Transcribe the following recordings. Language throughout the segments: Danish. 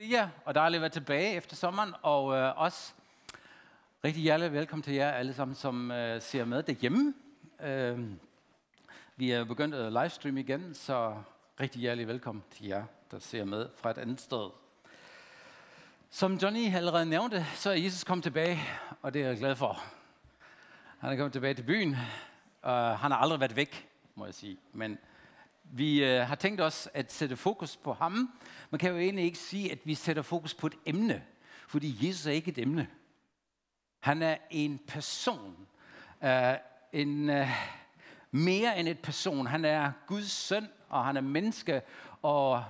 Ja, og dejligt at være tilbage efter sommeren, og øh, også rigtig hjertelig velkommen til jer alle sammen, som øh, ser med derhjemme. Øh, vi er begyndt at livestream igen, så rigtig hjertelig velkommen til jer, der ser med fra et andet sted. Som Johnny allerede nævnte, så er Jesus kommet tilbage, og det er jeg glad for. Han er kommet tilbage til byen, og han har aldrig været væk, må jeg sige. Men vi øh, har tænkt os at sætte fokus på ham. Man kan jo egentlig ikke sige, at vi sætter fokus på et emne, fordi Jesus er ikke et emne. Han er en person. Uh, en, øh, mere end et person. Han er Guds søn, og han er menneske, og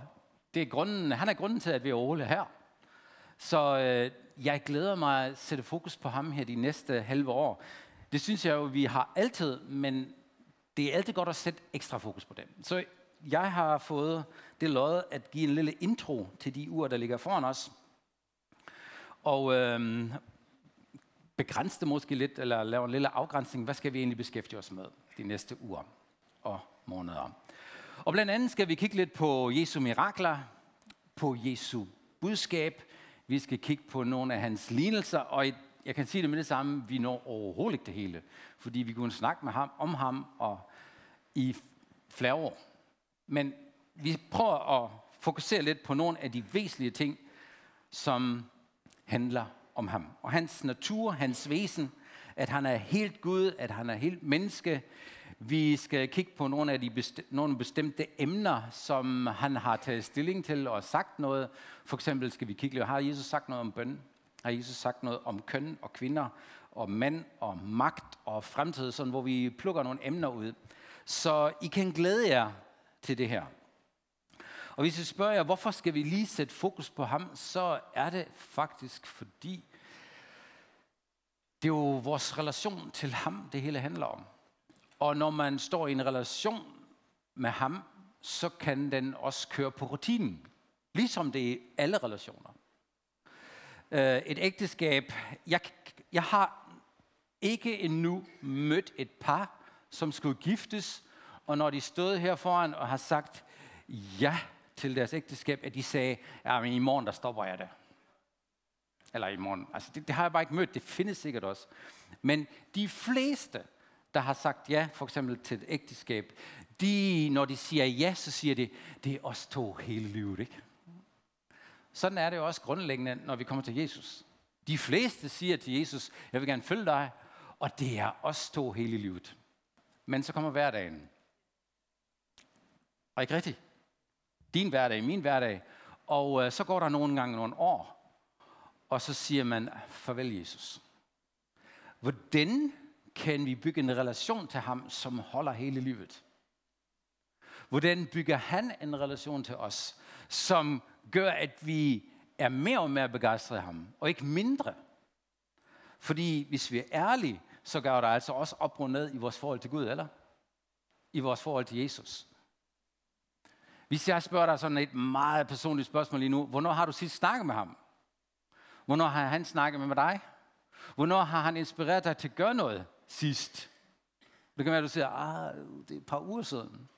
det er grunden, han er grunden til, at vi er Ole her. Så øh, jeg glæder mig at sætte fokus på ham her de næste halve år. Det synes jeg jo, vi har altid, men det er altid godt at sætte ekstra fokus på dem. Så jeg har fået det lod at give en lille intro til de uger, der ligger foran os. Og øhm, begrænse det måske lidt, eller lave en lille afgrænsning. Hvad skal vi egentlig beskæftige os med de næste uger og måneder? Og blandt andet skal vi kigge lidt på Jesu mirakler, på Jesu budskab. Vi skal kigge på nogle af hans lignelser, og jeg kan sige det med det samme, vi når overhovedet ikke det hele, fordi vi kunne snakke med ham om ham og i flere år. Men vi prøver at fokusere lidt på nogle af de væsentlige ting, som handler om ham. Og hans natur, hans væsen, at han er helt Gud, at han er helt menneske. Vi skal kigge på nogle af de besti- nogle bestemte emner, som han har taget stilling til og sagt noget. For eksempel skal vi kigge har Jesus sagt noget om bøn? Har Jesus sagt noget om køn og kvinder, og mand og magt og fremtid, sådan, hvor vi plukker nogle emner ud. Så I kan glæde jer til det her. Og hvis I spørger jer, hvorfor skal vi lige sætte fokus på ham, så er det faktisk fordi, det er jo vores relation til ham, det hele handler om. Og når man står i en relation med ham, så kan den også køre på rutinen. Ligesom det er i alle relationer. Øh, et ægteskab, jeg, jeg har ikke endnu mødt et par, som skulle giftes, og når de stod her foran og har sagt ja til deres ægteskab, at de sagde, ja, men i morgen der stopper jeg det. Eller i morgen. Altså, det, det har jeg bare ikke mødt. Det findes sikkert også. Men de fleste, der har sagt ja, for eksempel til et ægteskab, de, når de siger ja, så siger de, det er os to hele livet, ikke? Sådan er det jo også grundlæggende, når vi kommer til Jesus. De fleste siger til Jesus, jeg vil gerne følge dig, og det er os to hele livet. Men så kommer hverdagen. Og ikke rigtigt? Din hverdag, min hverdag. Og øh, så går der nogle gange nogle år, og så siger man, farvel Jesus. Hvordan kan vi bygge en relation til ham, som holder hele livet? Hvordan bygger han en relation til os, som gør, at vi er mere og mere begejstret af ham, og ikke mindre? Fordi hvis vi er ærlige, så gør der altså også op og ned i vores forhold til Gud, eller? I vores forhold til Jesus. Hvis jeg spørger dig sådan et meget personligt spørgsmål lige nu, hvornår har du sidst snakket med ham? Hvornår har han snakket med dig? Hvornår har han inspireret dig til at gøre noget sidst? Det kan være, at du siger, ah, det er et par uger siden.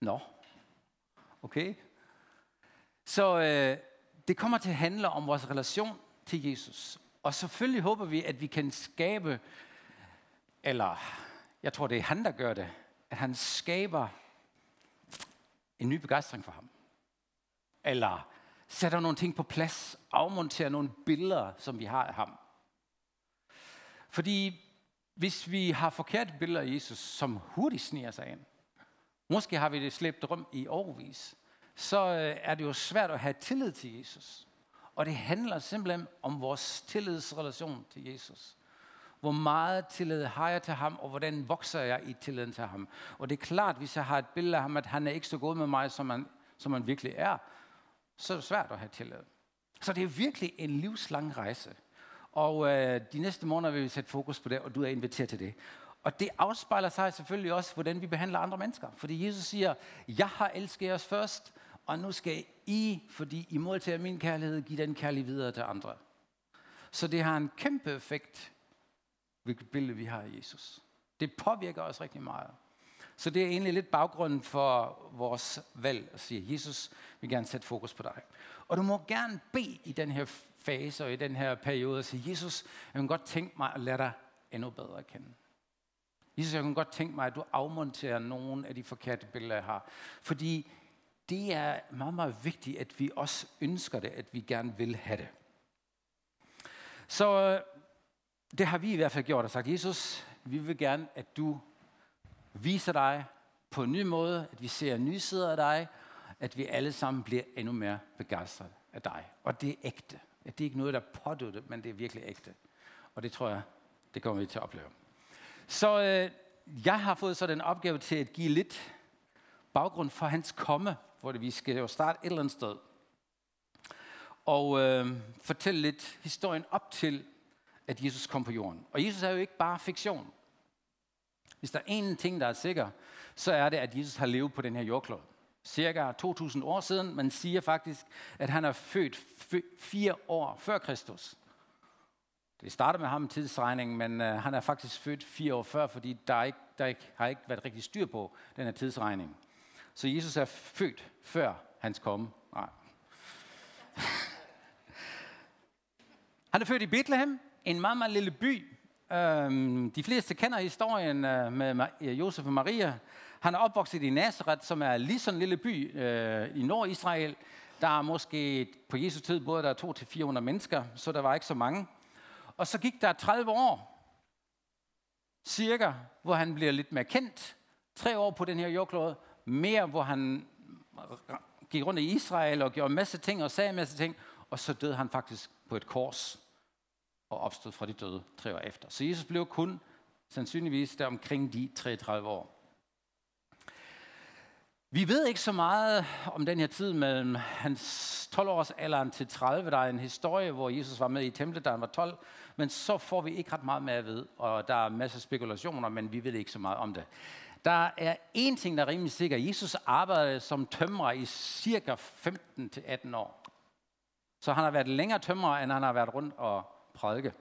Nå, okay. Så øh, det kommer til at handle om vores relation til Jesus. Og selvfølgelig håber vi, at vi kan skabe, eller jeg tror, det er han, der gør det, at han skaber en ny begejstring for ham. Eller sætter nogle ting på plads, afmonterer nogle billeder, som vi har af ham. Fordi hvis vi har forkerte billeder af Jesus, som hurtigt sniger sig ind, måske har vi det slæbt rum i overvis, så øh, er det jo svært at have tillid til Jesus. Og det handler simpelthen om vores tillidsrelation til Jesus. Hvor meget tillid har jeg til ham, og hvordan vokser jeg i tilliden til ham? Og det er klart, hvis jeg har et billede af ham, at han er ikke så god med mig, som han, som han virkelig er, så er det svært at have tillid. Så det er virkelig en livslang rejse. Og øh, de næste måneder vil vi sætte fokus på det, og du er inviteret til det. Og det afspejler sig selvfølgelig også, hvordan vi behandler andre mennesker. Fordi Jesus siger, jeg har elsket os først, og nu skal I, fordi I modtager min kærlighed, give den kærlighed videre til andre. Så det har en kæmpe effekt hvilket billede vi har af Jesus. Det påvirker os rigtig meget. Så det er egentlig lidt baggrunden for vores valg at sige, Jesus vil gerne sætte fokus på dig. Og du må gerne bede i den her fase og i den her periode og sige, Jesus, jeg kan godt tænke mig at lade dig endnu bedre at kende. Jesus, jeg kan godt tænke mig, at du afmonterer nogle af de forkerte billeder, jeg har. Fordi det er meget, meget vigtigt, at vi også ønsker det, at vi gerne vil have det. Så øh, det har vi i hvert fald gjort og sagt, Jesus, vi vil gerne, at du viser dig på en ny måde, at vi ser nye sider af dig, at vi alle sammen bliver endnu mere begejstret af dig. Og det er ægte. Det er ikke noget, der er påduttet, men det er virkelig ægte. Og det tror jeg, det kommer vi til at opleve. Så øh, jeg har fået så den opgave til at give lidt baggrund for hans komme, hvor det, vi skal jo starte et eller andet sted. Og øh, fortælle lidt historien op til, at Jesus kom på jorden. Og Jesus er jo ikke bare fiktion. Hvis der er en ting, der er sikker, så er det, at Jesus har levet på den her jordklode. Cirka 2000 år siden. Man siger faktisk, at han er født fire år før Kristus. Det starter med ham i tidsregningen, men øh, han er faktisk født fire år før, fordi der, er ikke, der ikke, har ikke været rigtig styr på den her tidsregning. Så Jesus er født før hans komme. Nej. Han er født i Bethlehem, en meget, meget lille by. Øhm, de fleste kender historien øh, med Josef og Maria. Han er opvokset i Nazareth, som er lige sådan en lille by øh, i Nord-Israel. Der er måske på Jesu tid både der 200-400 mennesker, så der var ikke så mange. Og så gik der 30 år, cirka, hvor han bliver lidt mere kendt. Tre år på den her jordklode. Mere, hvor han gik rundt i Israel og gjorde en masse ting og sagde en masse ting. Og så døde han faktisk på et kors og opstod fra de døde tre år efter. Så Jesus blev kun sandsynligvis der omkring de 33 år. Vi ved ikke så meget om den her tid mellem hans 12 års alderen til 30. Der er en historie, hvor Jesus var med i templet, da han var 12, men så får vi ikke ret meget med at vide, og der er masser af spekulationer, men vi ved ikke så meget om det. Der er en ting, der er rimelig sikker. Jesus arbejdede som tømrer i cirka 15-18 år. Så han har været længere tømrer, end han har været rundt og prædike.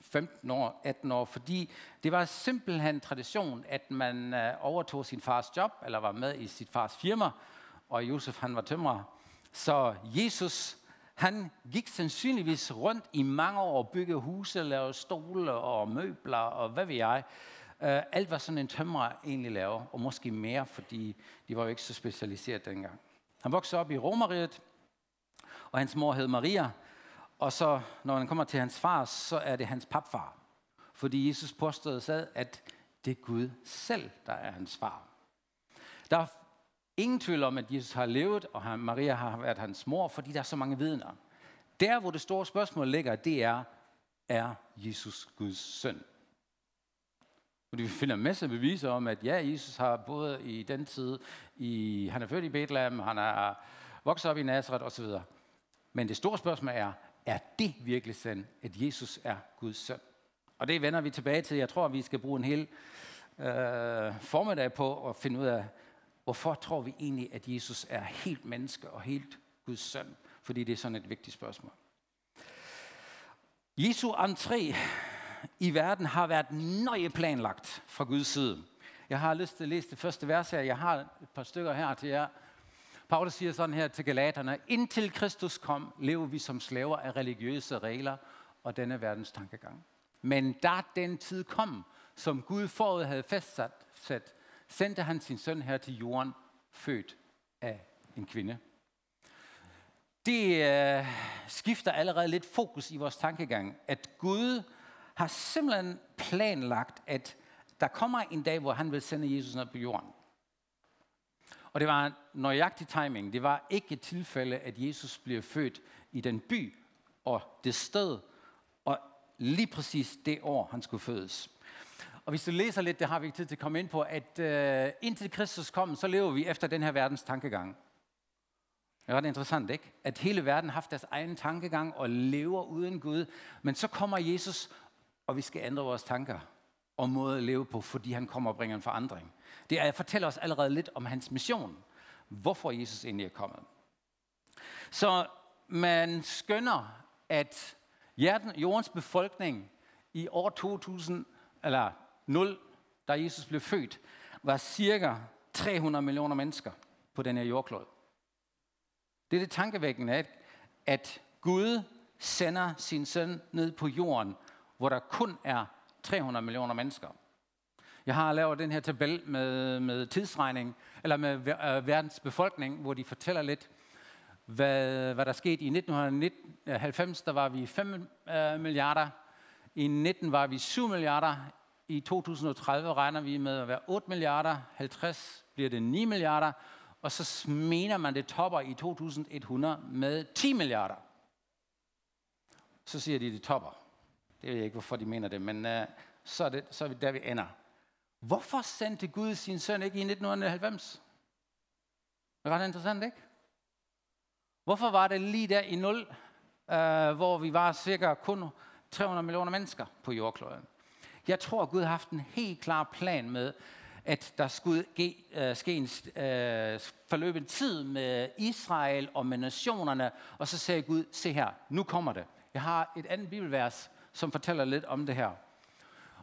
15 år, 18 år, fordi det var simpelthen tradition, at man øh, overtog sin fars job, eller var med i sit fars firma, og Josef han var tømrer. Så Jesus, han gik sandsynligvis rundt i mange år og byggede huse, lavede stole og møbler og hvad ved jeg. Uh, alt hvad sådan en tømrer egentlig laver, og måske mere, fordi de var jo ikke så specialiseret dengang. Han voksede op i Romeriet, og hans mor hed Maria, og så, når han kommer til hans far, så er det hans papfar. Fordi Jesus påstod sig, at det er Gud selv, der er hans far. Der er ingen tvivl om, at Jesus har levet, og Maria har været hans mor, fordi der er så mange vidner. Der, hvor det store spørgsmål ligger, det er, er Jesus Guds søn? Fordi vi finder masser af beviser om, at ja, Jesus har både i den tid, i, han er født i Bethlehem, han er vokset op i Nazareth osv. Men det store spørgsmål er, er det virkelig sandt, at Jesus er Guds søn? Og det vender vi tilbage til. Jeg tror, vi skal bruge en hel øh, formiddag på at finde ud af, hvorfor tror vi egentlig, at Jesus er helt menneske og helt Guds søn? Fordi det er sådan et vigtigt spørgsmål. Jesu entré i verden har været nøje planlagt fra Guds side. Jeg har lyst til at læse det første vers her. Jeg har et par stykker her til jer. Paulus siger sådan her til Galaterne, indtil Kristus kom, lever vi som slaver af religiøse regler og denne verdens tankegang. Men da den tid kom, som Gud forud havde fastsat, sat, sendte han sin søn her til jorden, født af en kvinde. Det øh, skifter allerede lidt fokus i vores tankegang, at Gud har simpelthen planlagt, at der kommer en dag, hvor han vil sende Jesus ned på jorden. Og det var nøjagtig timing. Det var ikke et tilfælde, at Jesus blev født i den by og det sted, og lige præcis det år, han skulle fødes. Og hvis du læser lidt, det har vi ikke tid til at komme ind på, at uh, indtil Kristus kom, så lever vi efter den her verdens tankegang. Det er ret interessant, ikke? At hele verden har haft deres egen tankegang og lever uden Gud. Men så kommer Jesus, og vi skal ændre vores tanker og måde at leve på, fordi han kommer og bringer en forandring. Det er, fortæller os allerede lidt om hans mission. Hvorfor Jesus egentlig er kommet. Så man skønner, at jordens befolkning i år 2000, eller 0, da Jesus blev født, var cirka 300 millioner mennesker på den her jordklod. Det er det tankevækkende, at Gud sender sin søn ned på jorden, hvor der kun er 300 millioner mennesker. Jeg har lavet den her tabel med, med tidsregning, eller med øh, verdens befolkning, hvor de fortæller lidt, hvad, hvad der skete. I 1990 der var vi 5 øh, milliarder, i 19 var vi 7 milliarder, i 2030 regner vi med at være 8 milliarder, 50 bliver det 9 milliarder, og så mener man, det topper i 2100 med 10 milliarder. Så siger de, det topper. Det ved jeg ikke, hvorfor de mener det, men uh, så, er det, så er vi der, vi ender. Hvorfor sendte Gud sin søn ikke i 1990? Det var ret interessant, ikke? Hvorfor var det lige der i 0, uh, øh, hvor vi var cirka kun 300 millioner mennesker på jordkloden? Jeg tror, at Gud har haft en helt klar plan med, at der skulle ge, uh, ske en uh, forløb en tid med Israel og med nationerne, og så sagde Gud, se her, nu kommer det. Jeg har et andet bibelvers, som fortæller lidt om det her.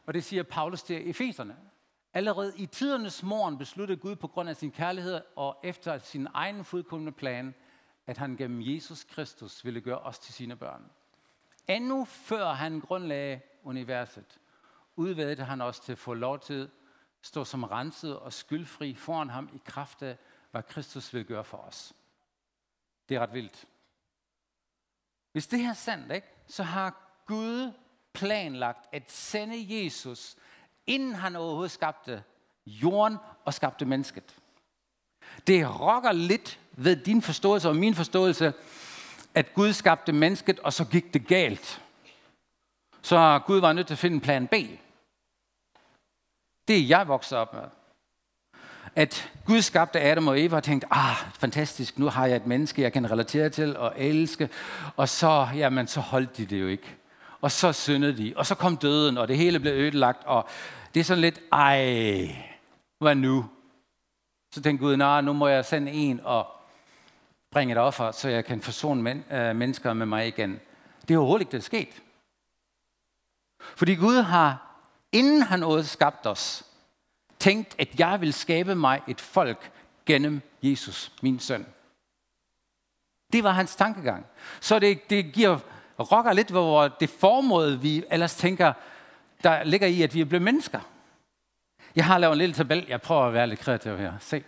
Og det siger Paulus til Efeserne. Allerede i tidernes morgen besluttede Gud på grund af sin kærlighed og efter sin egen fuldkommende plan, at han gennem Jesus Kristus ville gøre os til sine børn. Endnu før han grundlagde universet, udvalgte han os til at få lov til at stå som renset og skyldfri foran ham i kraft af, hvad Kristus vil gøre for os. Det er ret vildt. Hvis det her er sandt, ikke, så har Gud planlagt at sende Jesus, inden han overhovedet skabte jorden og skabte mennesket. Det rokker lidt ved din forståelse og min forståelse, at Gud skabte mennesket, og så gik det galt. Så Gud var nødt til at finde en plan B. Det er jeg vokset op med. At Gud skabte Adam og Eva og tænkte, ah, fantastisk, nu har jeg et menneske, jeg kan relatere til og elske. Og så, jamen, så holdt de det jo ikke. Og så syndede de, og så kom døden, og det hele blev ødelagt, og det er sådan lidt, ej, hvad nu? Så tænkte Gud, nej, nu må jeg sende en og bringe et offer, så jeg kan forsone men, øh, mennesker med mig igen. Det er overhovedet ikke det, er sket. Fordi Gud har, inden han nåede skabt os, tænkt, at jeg vil skabe mig et folk gennem Jesus, min søn. Det var hans tankegang. Så det, det giver rokker lidt hvor det formål, vi ellers tænker, der ligger i, at vi er blevet mennesker. Jeg har lavet en lille tabel. Jeg prøver at være lidt kreativ her. Se.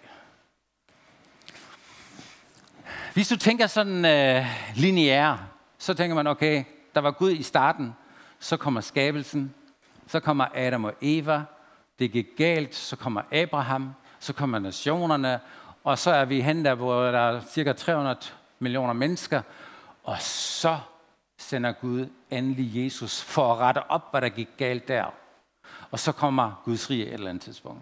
Hvis du tænker sådan øh, lineær, så tænker man, okay, der var Gud i starten, så kommer skabelsen, så kommer Adam og Eva, det gik galt, så kommer Abraham, så kommer nationerne, og så er vi hen der, hvor der er cirka 300 millioner mennesker, og så sender Gud endelig Jesus for at rette op, hvad der gik galt der. Og så kommer Guds rige et eller andet tidspunkt.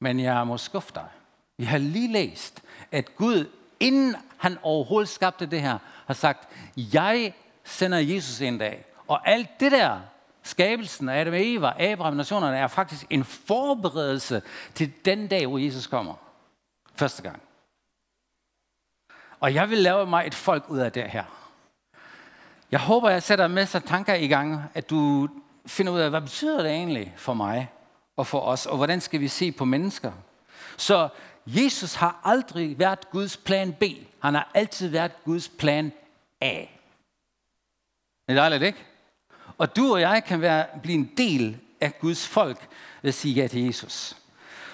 Men jeg må skuffe dig. Vi har lige læst, at Gud, inden han overhovedet skabte det her, har sagt, jeg sender Jesus en dag. Og alt det der, skabelsen af Adam og Eva, Abraham, nationerne, er faktisk en forberedelse til den dag, hvor Jesus kommer. Første gang. Og jeg vil lave mig et folk ud af det her. Jeg håber, jeg sætter med sig tanker i gang, at du finder ud af, hvad betyder det egentlig for mig og for os, og hvordan skal vi se på mennesker. Så Jesus har aldrig været Guds plan B. Han har altid været Guds plan A. Det er dejligt, ikke? Og du og jeg kan være, blive en del af Guds folk ved at sige ja til Jesus.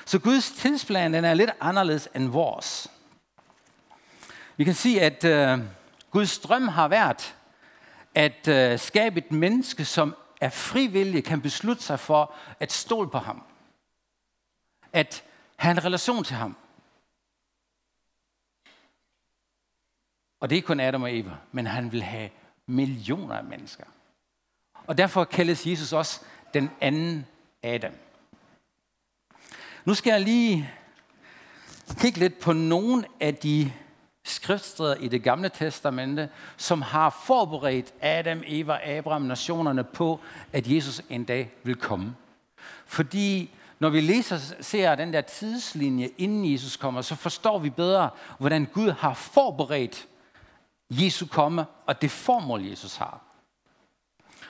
Så Guds tidsplan den er lidt anderledes end vores. Vi kan sige, at uh, Guds drøm har været at øh, skabe et menneske, som er frivillig, kan beslutte sig for at stole på ham. At have en relation til ham. Og det er ikke kun Adam og Eva, men han vil have millioner af mennesker. Og derfor kaldes Jesus også den anden Adam. Nu skal jeg lige kigge lidt på nogle af de skriftsteder i det gamle testamente, som har forberedt Adam, Eva, Abraham, nationerne på, at Jesus en dag vil komme. Fordi når vi læser, ser den der tidslinje, inden Jesus kommer, så forstår vi bedre, hvordan Gud har forberedt Jesu komme, og det formål, Jesus har.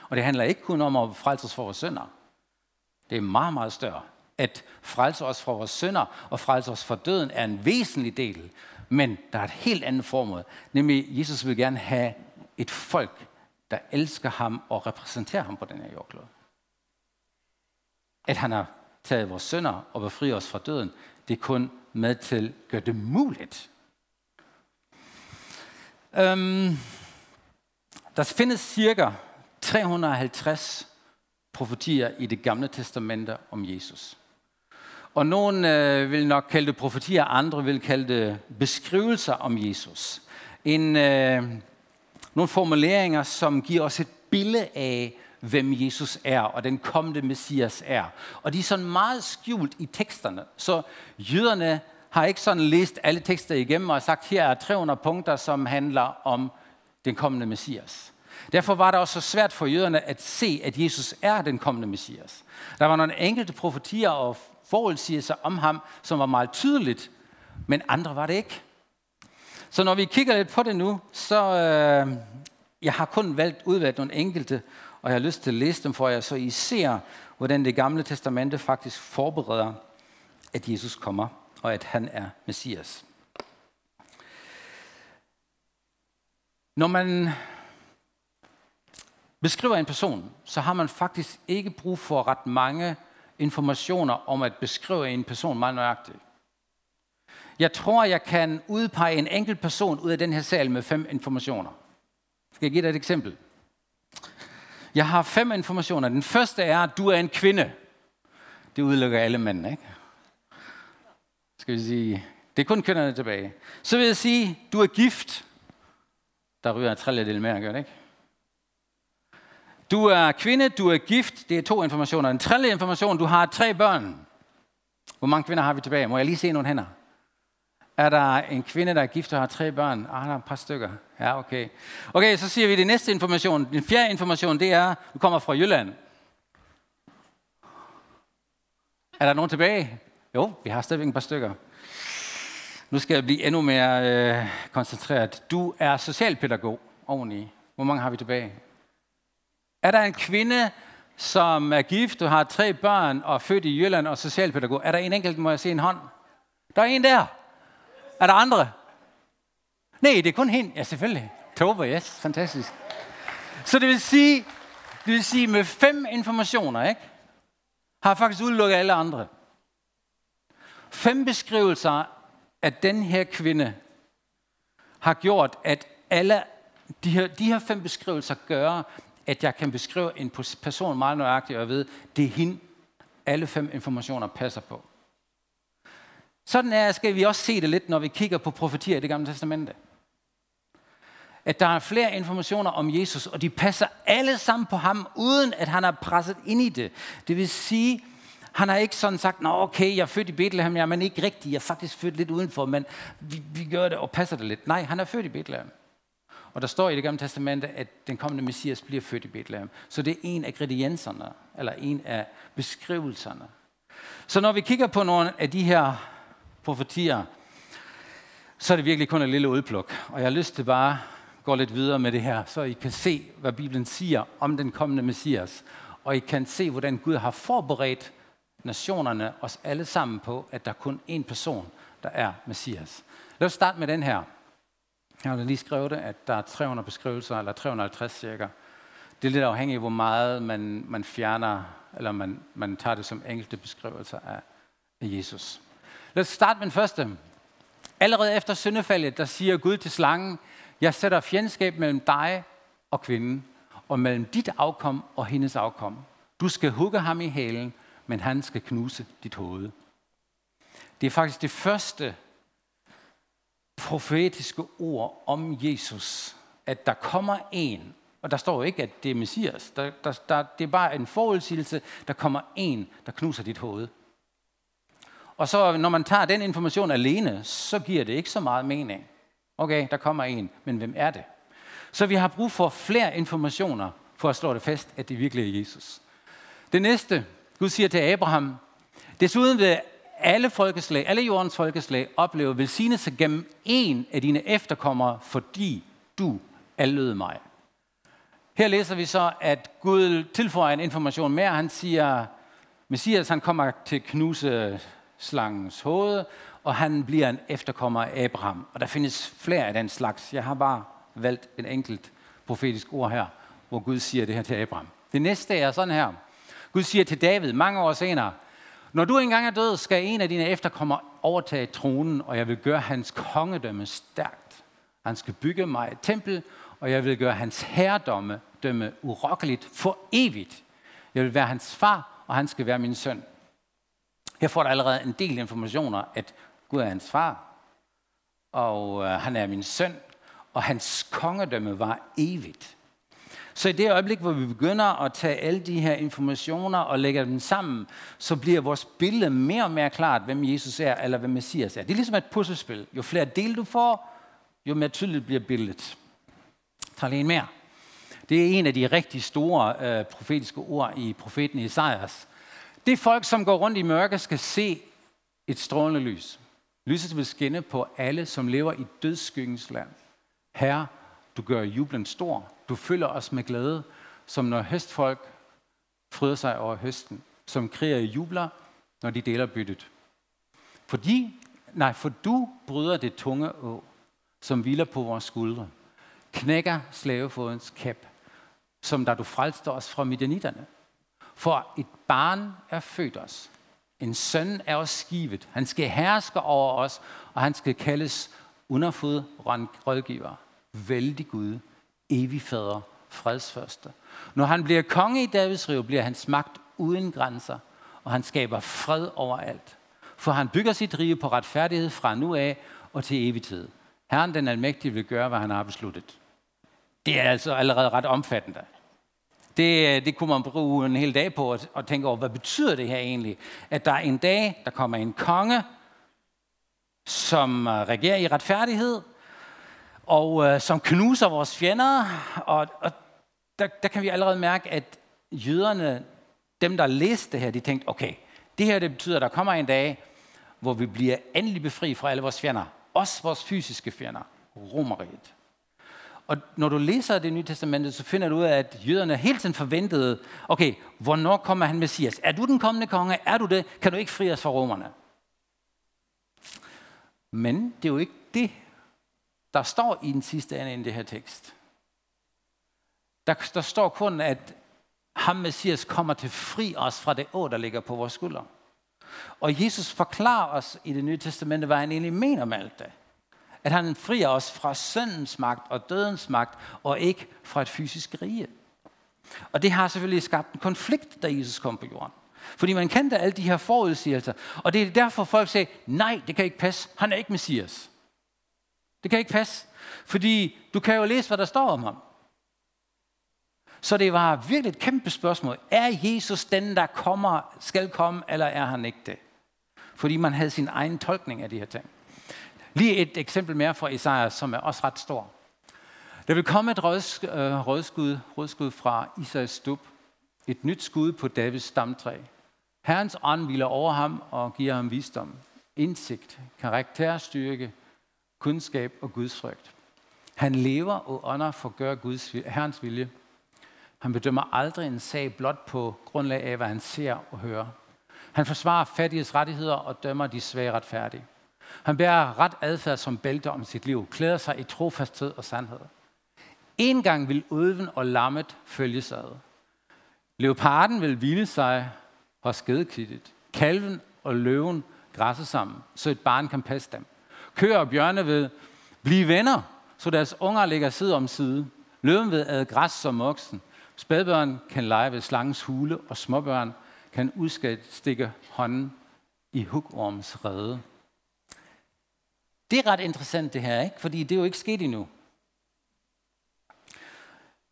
Og det handler ikke kun om at frelse os fra vores sønder. Det er meget, meget større. At frelse os fra vores sønder og frelse os fra døden er en væsentlig del. Men der er et helt andet formål, nemlig Jesus vil gerne have et folk, der elsker ham og repræsenterer ham på den her jordklode. At han har taget vores sønder og befriet os fra døden, det er kun med til at gøre det muligt. Øhm, der findes cirka 350 profetier i det gamle testamente om Jesus. Og nogen øh, vil nok kalde det profetier, andre vil kalde det beskrivelser om Jesus. En, øh, nogle formuleringer, som giver os et billede af, hvem Jesus er, og den kommende Messias er. Og de er sådan meget skjult i teksterne. Så jøderne har ikke sådan læst alle tekster igennem og sagt, her er 300 punkter, som handler om den kommende Messias. Derfor var det også så svært for jøderne at se, at Jesus er den kommende Messias. Der var nogle enkelte profetier og forudsigelser om ham, som var meget tydeligt, men andre var det ikke. Så når vi kigger lidt på det nu, så øh, jeg har kun valgt udvalgt nogle enkelte, og jeg har lyst til at læse dem for jer, så I ser, hvordan det gamle testamente faktisk forbereder, at Jesus kommer, og at han er Messias. Når man beskriver en person, så har man faktisk ikke brug for ret mange informationer om at beskrive en person meget nøjagtigt. Jeg tror, jeg kan udpege en enkelt person ud af den her sal med fem informationer. Skal jeg give dig et eksempel? Jeg har fem informationer. Den første er, at du er en kvinde. Det udelukker alle mænd, ikke? Skal vi sige, det er kun kvinderne tilbage. Så vil jeg sige, du er gift. Der ryger en trilledel mere, gør det ikke? Du er kvinde, du er gift. Det er to informationer. En tredje information, du har tre børn. Hvor mange kvinder har vi tilbage? Må jeg lige se nogle hænder? Er der en kvinde, der er gift og har tre børn? Ah, der er et par stykker. Ja, okay. Okay, så siger vi det næste information. Den fjerde information, det er, du kommer fra Jylland. Er der nogen tilbage? Jo, vi har stadigvæk et par stykker. Nu skal jeg blive endnu mere øh, koncentreret. Du er socialpædagog oveni. Hvor mange har vi tilbage? Er der en kvinde, som er gift og har tre børn og er født i Jylland og socialpædagog? Er der en enkelt, må jeg se en hånd? Der er en der. Er der andre? Nej, det er kun hende. Ja, selvfølgelig. Tove, yes. Fantastisk. Så det vil sige, det vil sige med fem informationer, ikke? Har faktisk udelukket alle andre. Fem beskrivelser af den her kvinde har gjort, at alle de her, de her fem beskrivelser gør, at jeg kan beskrive en person meget nøjagtigt, og jeg ved, det er hende, alle fem informationer passer på. Sådan er, skal vi også se det lidt, når vi kigger på profetier i det gamle testamente. At der er flere informationer om Jesus, og de passer alle sammen på ham, uden at han er presset ind i det. Det vil sige, han har ikke sådan sagt, nå okay, jeg er født i Bethlehem, ja, men ikke rigtigt, jeg er faktisk født lidt udenfor, men vi, vi gør det og passer det lidt. Nej, han er født i Bethlehem. Og der står i det gamle testamente, at den kommende messias bliver født i Bethlehem. Så det er en af ingredienserne, eller en af beskrivelserne. Så når vi kigger på nogle af de her profetier, så er det virkelig kun et lille udpluk. Og jeg har lyst til bare at gå lidt videre med det her, så I kan se, hvad Bibelen siger om den kommende messias. Og I kan se, hvordan Gud har forberedt nationerne, os alle sammen på, at der er kun én person, der er messias. Lad os starte med den her. Jeg har lige skrevet det, at der er 300 beskrivelser, eller 350 cirka. Det er lidt afhængigt af, hvor meget man, man fjerner, eller man, man tager det som enkelte beskrivelser af, af Jesus. Lad os starte med den første. Allerede efter syndefaldet, der siger Gud til slangen, jeg sætter fjendskab mellem dig og kvinden, og mellem dit afkom og hendes afkom. Du skal hugge ham i halen, men han skal knuse dit hoved. Det er faktisk det første profetiske ord om Jesus, at der kommer en, og der står jo ikke, at det er Messias, der, der, der, det er bare en forudsigelse, der kommer en, der knuser dit hoved. Og så når man tager den information alene, så giver det ikke så meget mening. Okay, der kommer en, men hvem er det? Så vi har brug for flere informationer for at slå det fast, at det virkelig er Jesus. Det næste, Gud siger til Abraham, desuden vil alle folkeslag, alle jordens folkeslag oplever velsignelse gennem en af dine efterkommere, fordi du allød mig. Her læser vi så, at Gud tilføjer en information mere. Han siger, Messias han kommer til at knuse slangens hoved, og han bliver en efterkommer af Abraham. Og der findes flere af den slags. Jeg har bare valgt en enkelt profetisk ord her, hvor Gud siger det her til Abraham. Det næste er sådan her. Gud siger til David mange år senere, når du engang er død, skal en af dine efterkommere overtage tronen, og jeg vil gøre hans kongedømme stærkt. Han skal bygge mig et tempel, og jeg vil gøre hans herredomme dømme urokkeligt for evigt. Jeg vil være hans far, og han skal være min søn. Her får du allerede en del informationer, at Gud er hans far, og øh, han er min søn, og hans kongedømme var evigt. Så i det øjeblik, hvor vi begynder at tage alle de her informationer og lægge dem sammen, så bliver vores billede mere og mere klart, hvem Jesus er, eller hvem Messias er. Det er ligesom et puslespil. Jo flere dele du får, jo mere tydeligt bliver billedet. Tag lige en mere. Det er en af de rigtig store øh, profetiske ord i profeten Isaias. Det folk, som går rundt i mørke, skal se et strålende lys. Lyset vil skinne på alle, som lever i dødsskyggens land. Herre, du gør jublen stor. Du fylder os med glæde, som når høstfolk fryder sig over høsten. Som kriger jubler, når de deler byttet. Fordi, nej, for du bryder det tunge å, som hviler på vores skuldre. Knækker slavefodens kæp, som da du frelste os fra midianitterne. For et barn er født os. En søn er os skivet. Han skal herske over os, og han skal kaldes underfod rådgiver. Vældig Gud, evig fader, fredsførste. Når han bliver konge i Davids rive, bliver hans magt uden grænser, og han skaber fred overalt. For han bygger sit rige på retfærdighed fra nu af og til evig tid. Herren den almægtige vil gøre, hvad han har besluttet. Det er altså allerede ret omfattende. Det, det kunne man bruge en hel dag på at, at tænke over, hvad betyder det her egentlig? At der er en dag, der kommer en konge, som øh, regerer i retfærdighed, og øh, som knuser vores fjender. Og, og der, der kan vi allerede mærke, at jøderne, dem der læste det her, de tænkte, okay, det her det betyder, at der kommer en dag, hvor vi bliver endelig befri fra alle vores fjender. Også vores fysiske fjender. Romeriet. Og når du læser det nye testamente, så finder du ud af, at jøderne hele tiden forventede, okay, hvornår kommer han Messias? Er du den kommende konge? Er du det? Kan du ikke fri os fra romerne? Men det er jo ikke det, der står i den sidste ende i det her tekst. Der, der står kun, at ham Messias kommer til fri os fra det å, der ligger på vores skuldre. Og Jesus forklarer os i det nye testamente, hvad han egentlig mener med alt det. At han frier os fra syndens magt og dødens magt, og ikke fra et fysisk rige. Og det har selvfølgelig skabt en konflikt, da Jesus kom på jorden. Fordi man kendte alle de her forudsigelser. Og det er derfor folk siger, nej, det kan ikke passe. Han er ikke Messias. Det kan ikke passe. Fordi du kan jo læse, hvad der står om ham. Så det var virkelig et kæmpe spørgsmål. Er Jesus den, der kommer, skal komme, eller er han ikke det? Fordi man havde sin egen tolkning af de her ting. Lige et eksempel mere fra Isaiah, som er også ret stor. Der vil komme et øh, rødskud, rødskud fra Isaias stub. Et nyt skud på Davids stamtræ. Herrens ånd hviler over ham og giver ham visdom, indsigt, karakterstyrke, kundskab og Guds frygt. Han lever og ånder for at gøre Guds, Herrens vilje. Han bedømmer aldrig en sag blot på grundlag af, hvad han ser og hører. Han forsvarer fattiges rettigheder og dømmer de svage retfærdige. Han bærer ret adfærd som bælte om sit liv, klæder sig i trofasthed og sandhed. En gang vil ulven og lammet følges ad. Leoparden vil hvile sig hos skedekittet. Kalven og løven græsser sammen, så et barn kan passe dem. Køer og bjørne blive venner, så deres unger ligger side om side. Løven ved æde græs som oksen. Spædbørn kan lege ved slangens hule, og småbørn kan udstikke hånden i hukorms rede. Det er ret interessant det her, ikke? fordi det er jo ikke sket endnu.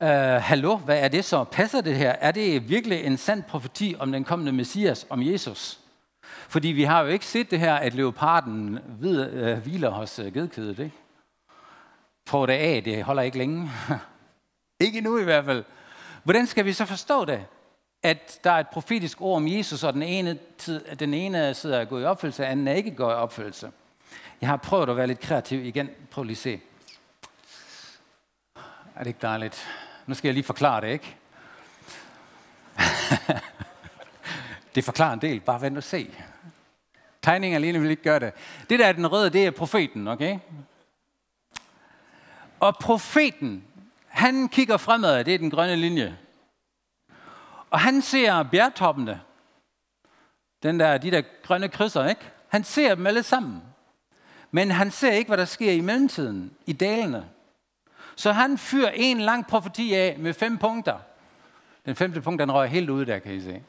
Uh, hallo, hvad er det så? Passer det her? Er det virkelig en sand profeti om den kommende Messias, om Jesus? Fordi vi har jo ikke set det her, at leoparden ved, uh, øh, hviler hos øh, uh, gedkødet. Ikke? Prøv det af, det holder ikke længe. ikke nu i hvert fald. Hvordan skal vi så forstå det? At der er et profetisk ord om Jesus, og den ene, tid, den ene sidder og går i opfyldelse, og den anden er ikke går i opfyldelse. Jeg har prøvet at være lidt kreativ igen. Prøv lige at se. Er det ikke dejligt? Nu skal jeg lige forklare det, ikke? det forklarer en del. Bare vent og se. Tegningen alene vil ikke gøre det. Det der er den røde, det er profeten, okay? Og profeten, han kigger fremad, det er den grønne linje. Og han ser bjergtoppene. Den der, de der grønne krydser, ikke? Han ser dem alle sammen. Men han ser ikke, hvad der sker i mellemtiden, i dalene. Så han fyrer en lang profeti af med fem punkter. Den femte punkt, den røg helt ud der, kan I se.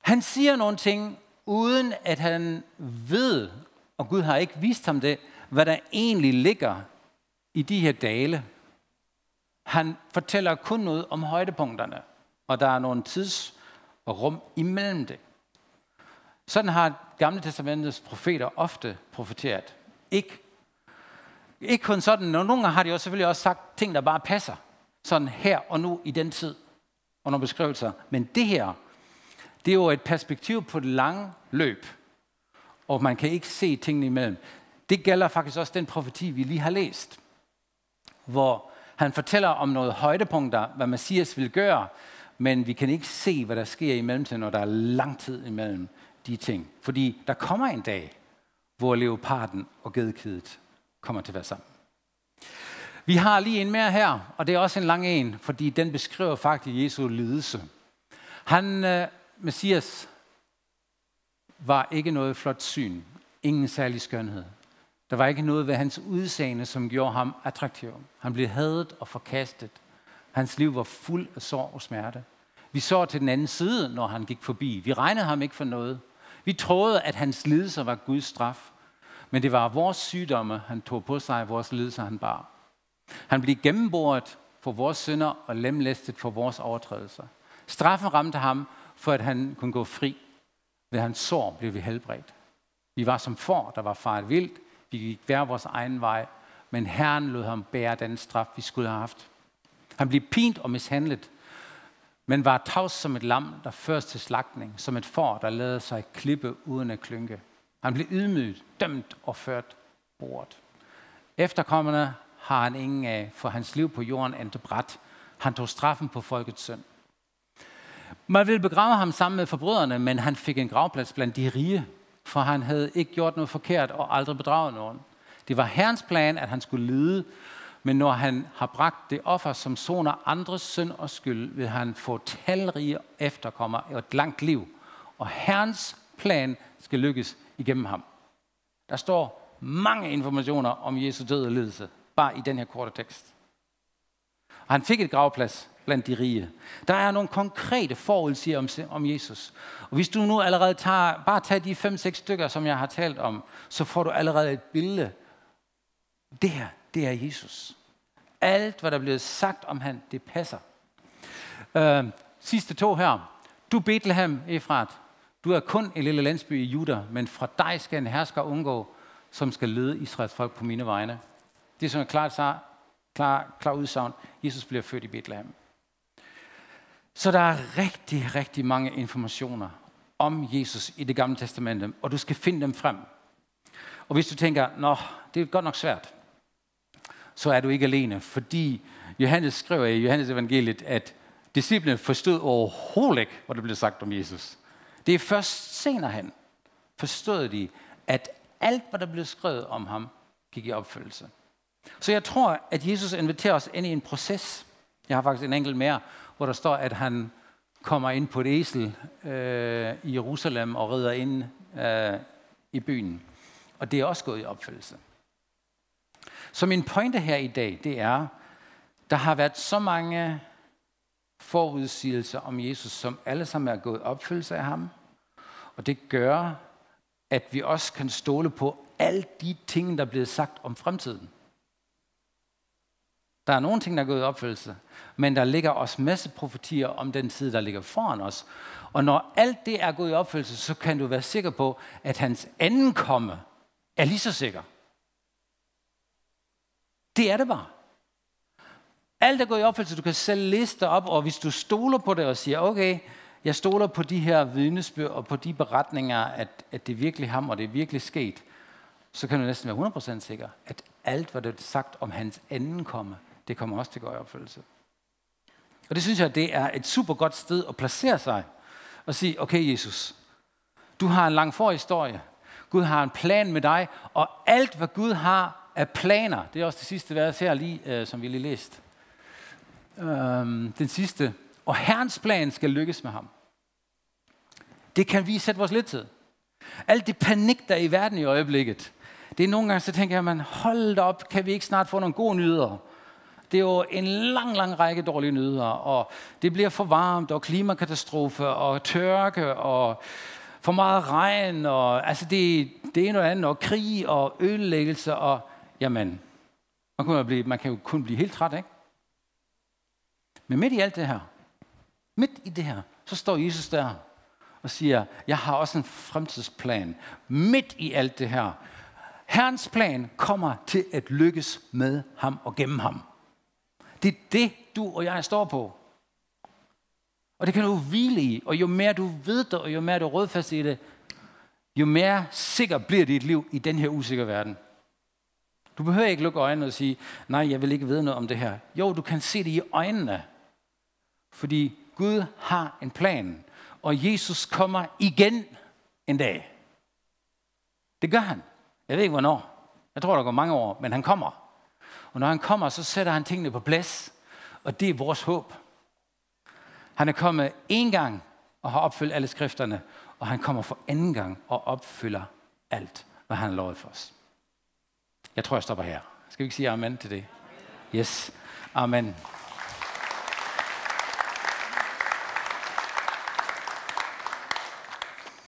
Han siger nogle ting, uden at han ved, og Gud har ikke vist ham det, hvad der egentlig ligger i de her dale. Han fortæller kun noget om højdepunkterne, og der er nogle tids- og rum imellem det. Sådan har Gamle Testamentets profeter ofte profeteret. Ikke, ikke kun sådan, nogle gange har de også selvfølgelig også sagt ting, der bare passer. Sådan her og nu i den tid, og nogle beskrivelser. Men det her, det er jo et perspektiv på det lange løb, og man kan ikke se tingene imellem. Det gælder faktisk også den profeti, vi lige har læst, hvor han fortæller om noget højdepunkter, hvad Messias vil gøre, men vi kan ikke se, hvad der sker i mellemtiden, når der er lang tid imellem de ting. Fordi der kommer en dag, hvor leoparden og gedekidet kommer til at være sammen. Vi har lige en mere her, og det er også en lang en, fordi den beskriver faktisk Jesu lidelse. Han, øh, Messias, var ikke noget flot syn. Ingen særlig skønhed. Der var ikke noget ved hans udseende, som gjorde ham attraktiv. Han blev hadet og forkastet. Hans liv var fuld af sorg og smerte. Vi så til den anden side, når han gik forbi. Vi regnede ham ikke for noget. Vi troede, at hans lidelser var Guds straf. Men det var vores sygdomme, han tog på sig, vores lidelser, han bar. Han blev gennemboret for vores synder og lemlæstet for vores overtrædelser. Straffen ramte ham, for at han kunne gå fri. Ved hans sår blev vi helbredt. Vi var som får, der var faret vildt. Vi gik hver vores egen vej. Men Herren lod ham bære den straf, vi skulle have haft. Han blev pint og mishandlet, men var tavs som et lam, der føres til slagtning, som et får, der lader sig klippe uden at klynke. Han blev ydmyget, dømt og ført bort. Efterkommerne har han ingen af, for hans liv på jorden endte bræt. Han tog straffen på folkets synd. Man ville begrave ham sammen med forbryderne, men han fik en gravplads blandt de rige, for han havde ikke gjort noget forkert og aldrig bedraget nogen. Det var Herrens plan, at han skulle lide, men når han har bragt det offer, som soner andres synd og skyld, vil han få talrige efterkommere og et langt liv. Og Herrens plan skal lykkes igennem ham. Der står mange informationer om Jesu død og lidelse, bare i den her korte tekst. Og han fik et gravplads blandt de rige. Der er nogle konkrete forudsiger om, om Jesus. Og hvis du nu allerede tager, bare tager de fem-seks stykker, som jeg har talt om, så får du allerede et billede. Det her, det er Jesus. Alt, hvad der er blevet sagt om han, det passer. Øh, sidste to her. Du Bethlehem, Efrat, du er kun en lille landsby i Juda, men fra dig skal en hersker undgå, som skal lede Israels folk på mine vegne. Det er sådan et klart, klar, klar udsagn. Jesus bliver født i Bethlehem. Så der er rigtig, rigtig mange informationer om Jesus i det gamle testamente, og du skal finde dem frem. Og hvis du tænker, nå, det er godt nok svært, så er du ikke alene, fordi Johannes skriver i Johannes evangeliet, at disciplene forstod overhovedet ikke, hvad der blev sagt om Jesus. Det er først senere hen, forstod de, at alt, hvad der blev skrevet om ham, gik i opfyldelse. Så jeg tror, at Jesus inviterer os ind i en proces. Jeg har faktisk en enkelt mere, hvor der står, at han kommer ind på et esel øh, i Jerusalem og rider ind øh, i byen. Og det er også gået i opfyldelse. Så min pointe her i dag, det er, der har været så mange forudsigelser om Jesus, som alle sammen er gået opfyldelse af ham. Og det gør, at vi også kan stole på alle de ting, der er blevet sagt om fremtiden. Der er nogle ting, der er gået i opfyldelse, men der ligger også masse profetier om den tid, der ligger foran os. Og når alt det er gået i opfyldelse, så kan du være sikker på, at hans anden komme er lige så sikker. Det er det bare. Alt er gået i opfyldelse. Du kan selv liste op, og hvis du stoler på det og siger, okay, jeg stoler på de her vidnesbyrd og på de beretninger, at, at det er virkelig ham, og det er virkelig sket, så kan du næsten være 100% sikker, at alt, hvad der er sagt om hans anden komme, det kommer også til at gå i opfyldelse. Og det synes jeg, det er et super godt sted at placere sig og sige, okay Jesus, Du har en lang forhistorie. Gud har en plan med dig, og alt hvad Gud har af planer, det er også det sidste vers her lige, øh, som vi lige læste. Øhm, den sidste. Og Herrens plan skal lykkes med ham. Det kan vi sætte vores lidt til. Alt det panik, der er i verden i øjeblikket, det er nogle gange, så tænker jeg, man, hold op, kan vi ikke snart få nogle gode nyheder? Det er jo en lang, lang række dårlige nyheder, og det bliver for varmt, og klimakatastrofe, og tørke, og for meget regn, og altså det, det er noget andet, og krig, og ødelæggelse, og jamen, man kan, jo blive, man kan jo kun blive helt træt, ikke? Men midt i alt det her, midt i det her, så står Jesus der og siger, jeg har også en fremtidsplan. Midt i alt det her. Herrens plan kommer til at lykkes med ham og gennem ham. Det er det, du og jeg står på. Og det kan du hvile i, og jo mere du ved det, og jo mere du er rådfast i det, jo mere sikker bliver dit liv i den her usikre verden. Du behøver ikke lukke øjnene og sige, nej, jeg vil ikke vide noget om det her. Jo, du kan se det i øjnene. Fordi Gud har en plan, og Jesus kommer igen en dag. Det gør han. Jeg ved ikke hvornår. Jeg tror, der går mange år, men han kommer. Og når han kommer, så sætter han tingene på plads, og det er vores håb. Han er kommet en gang og har opfyldt alle skrifterne, og han kommer for anden gang og opfylder alt, hvad han har lovet for os. Jeg tror, jeg stopper her. Skal vi ikke sige amen til det? Yes. Amen.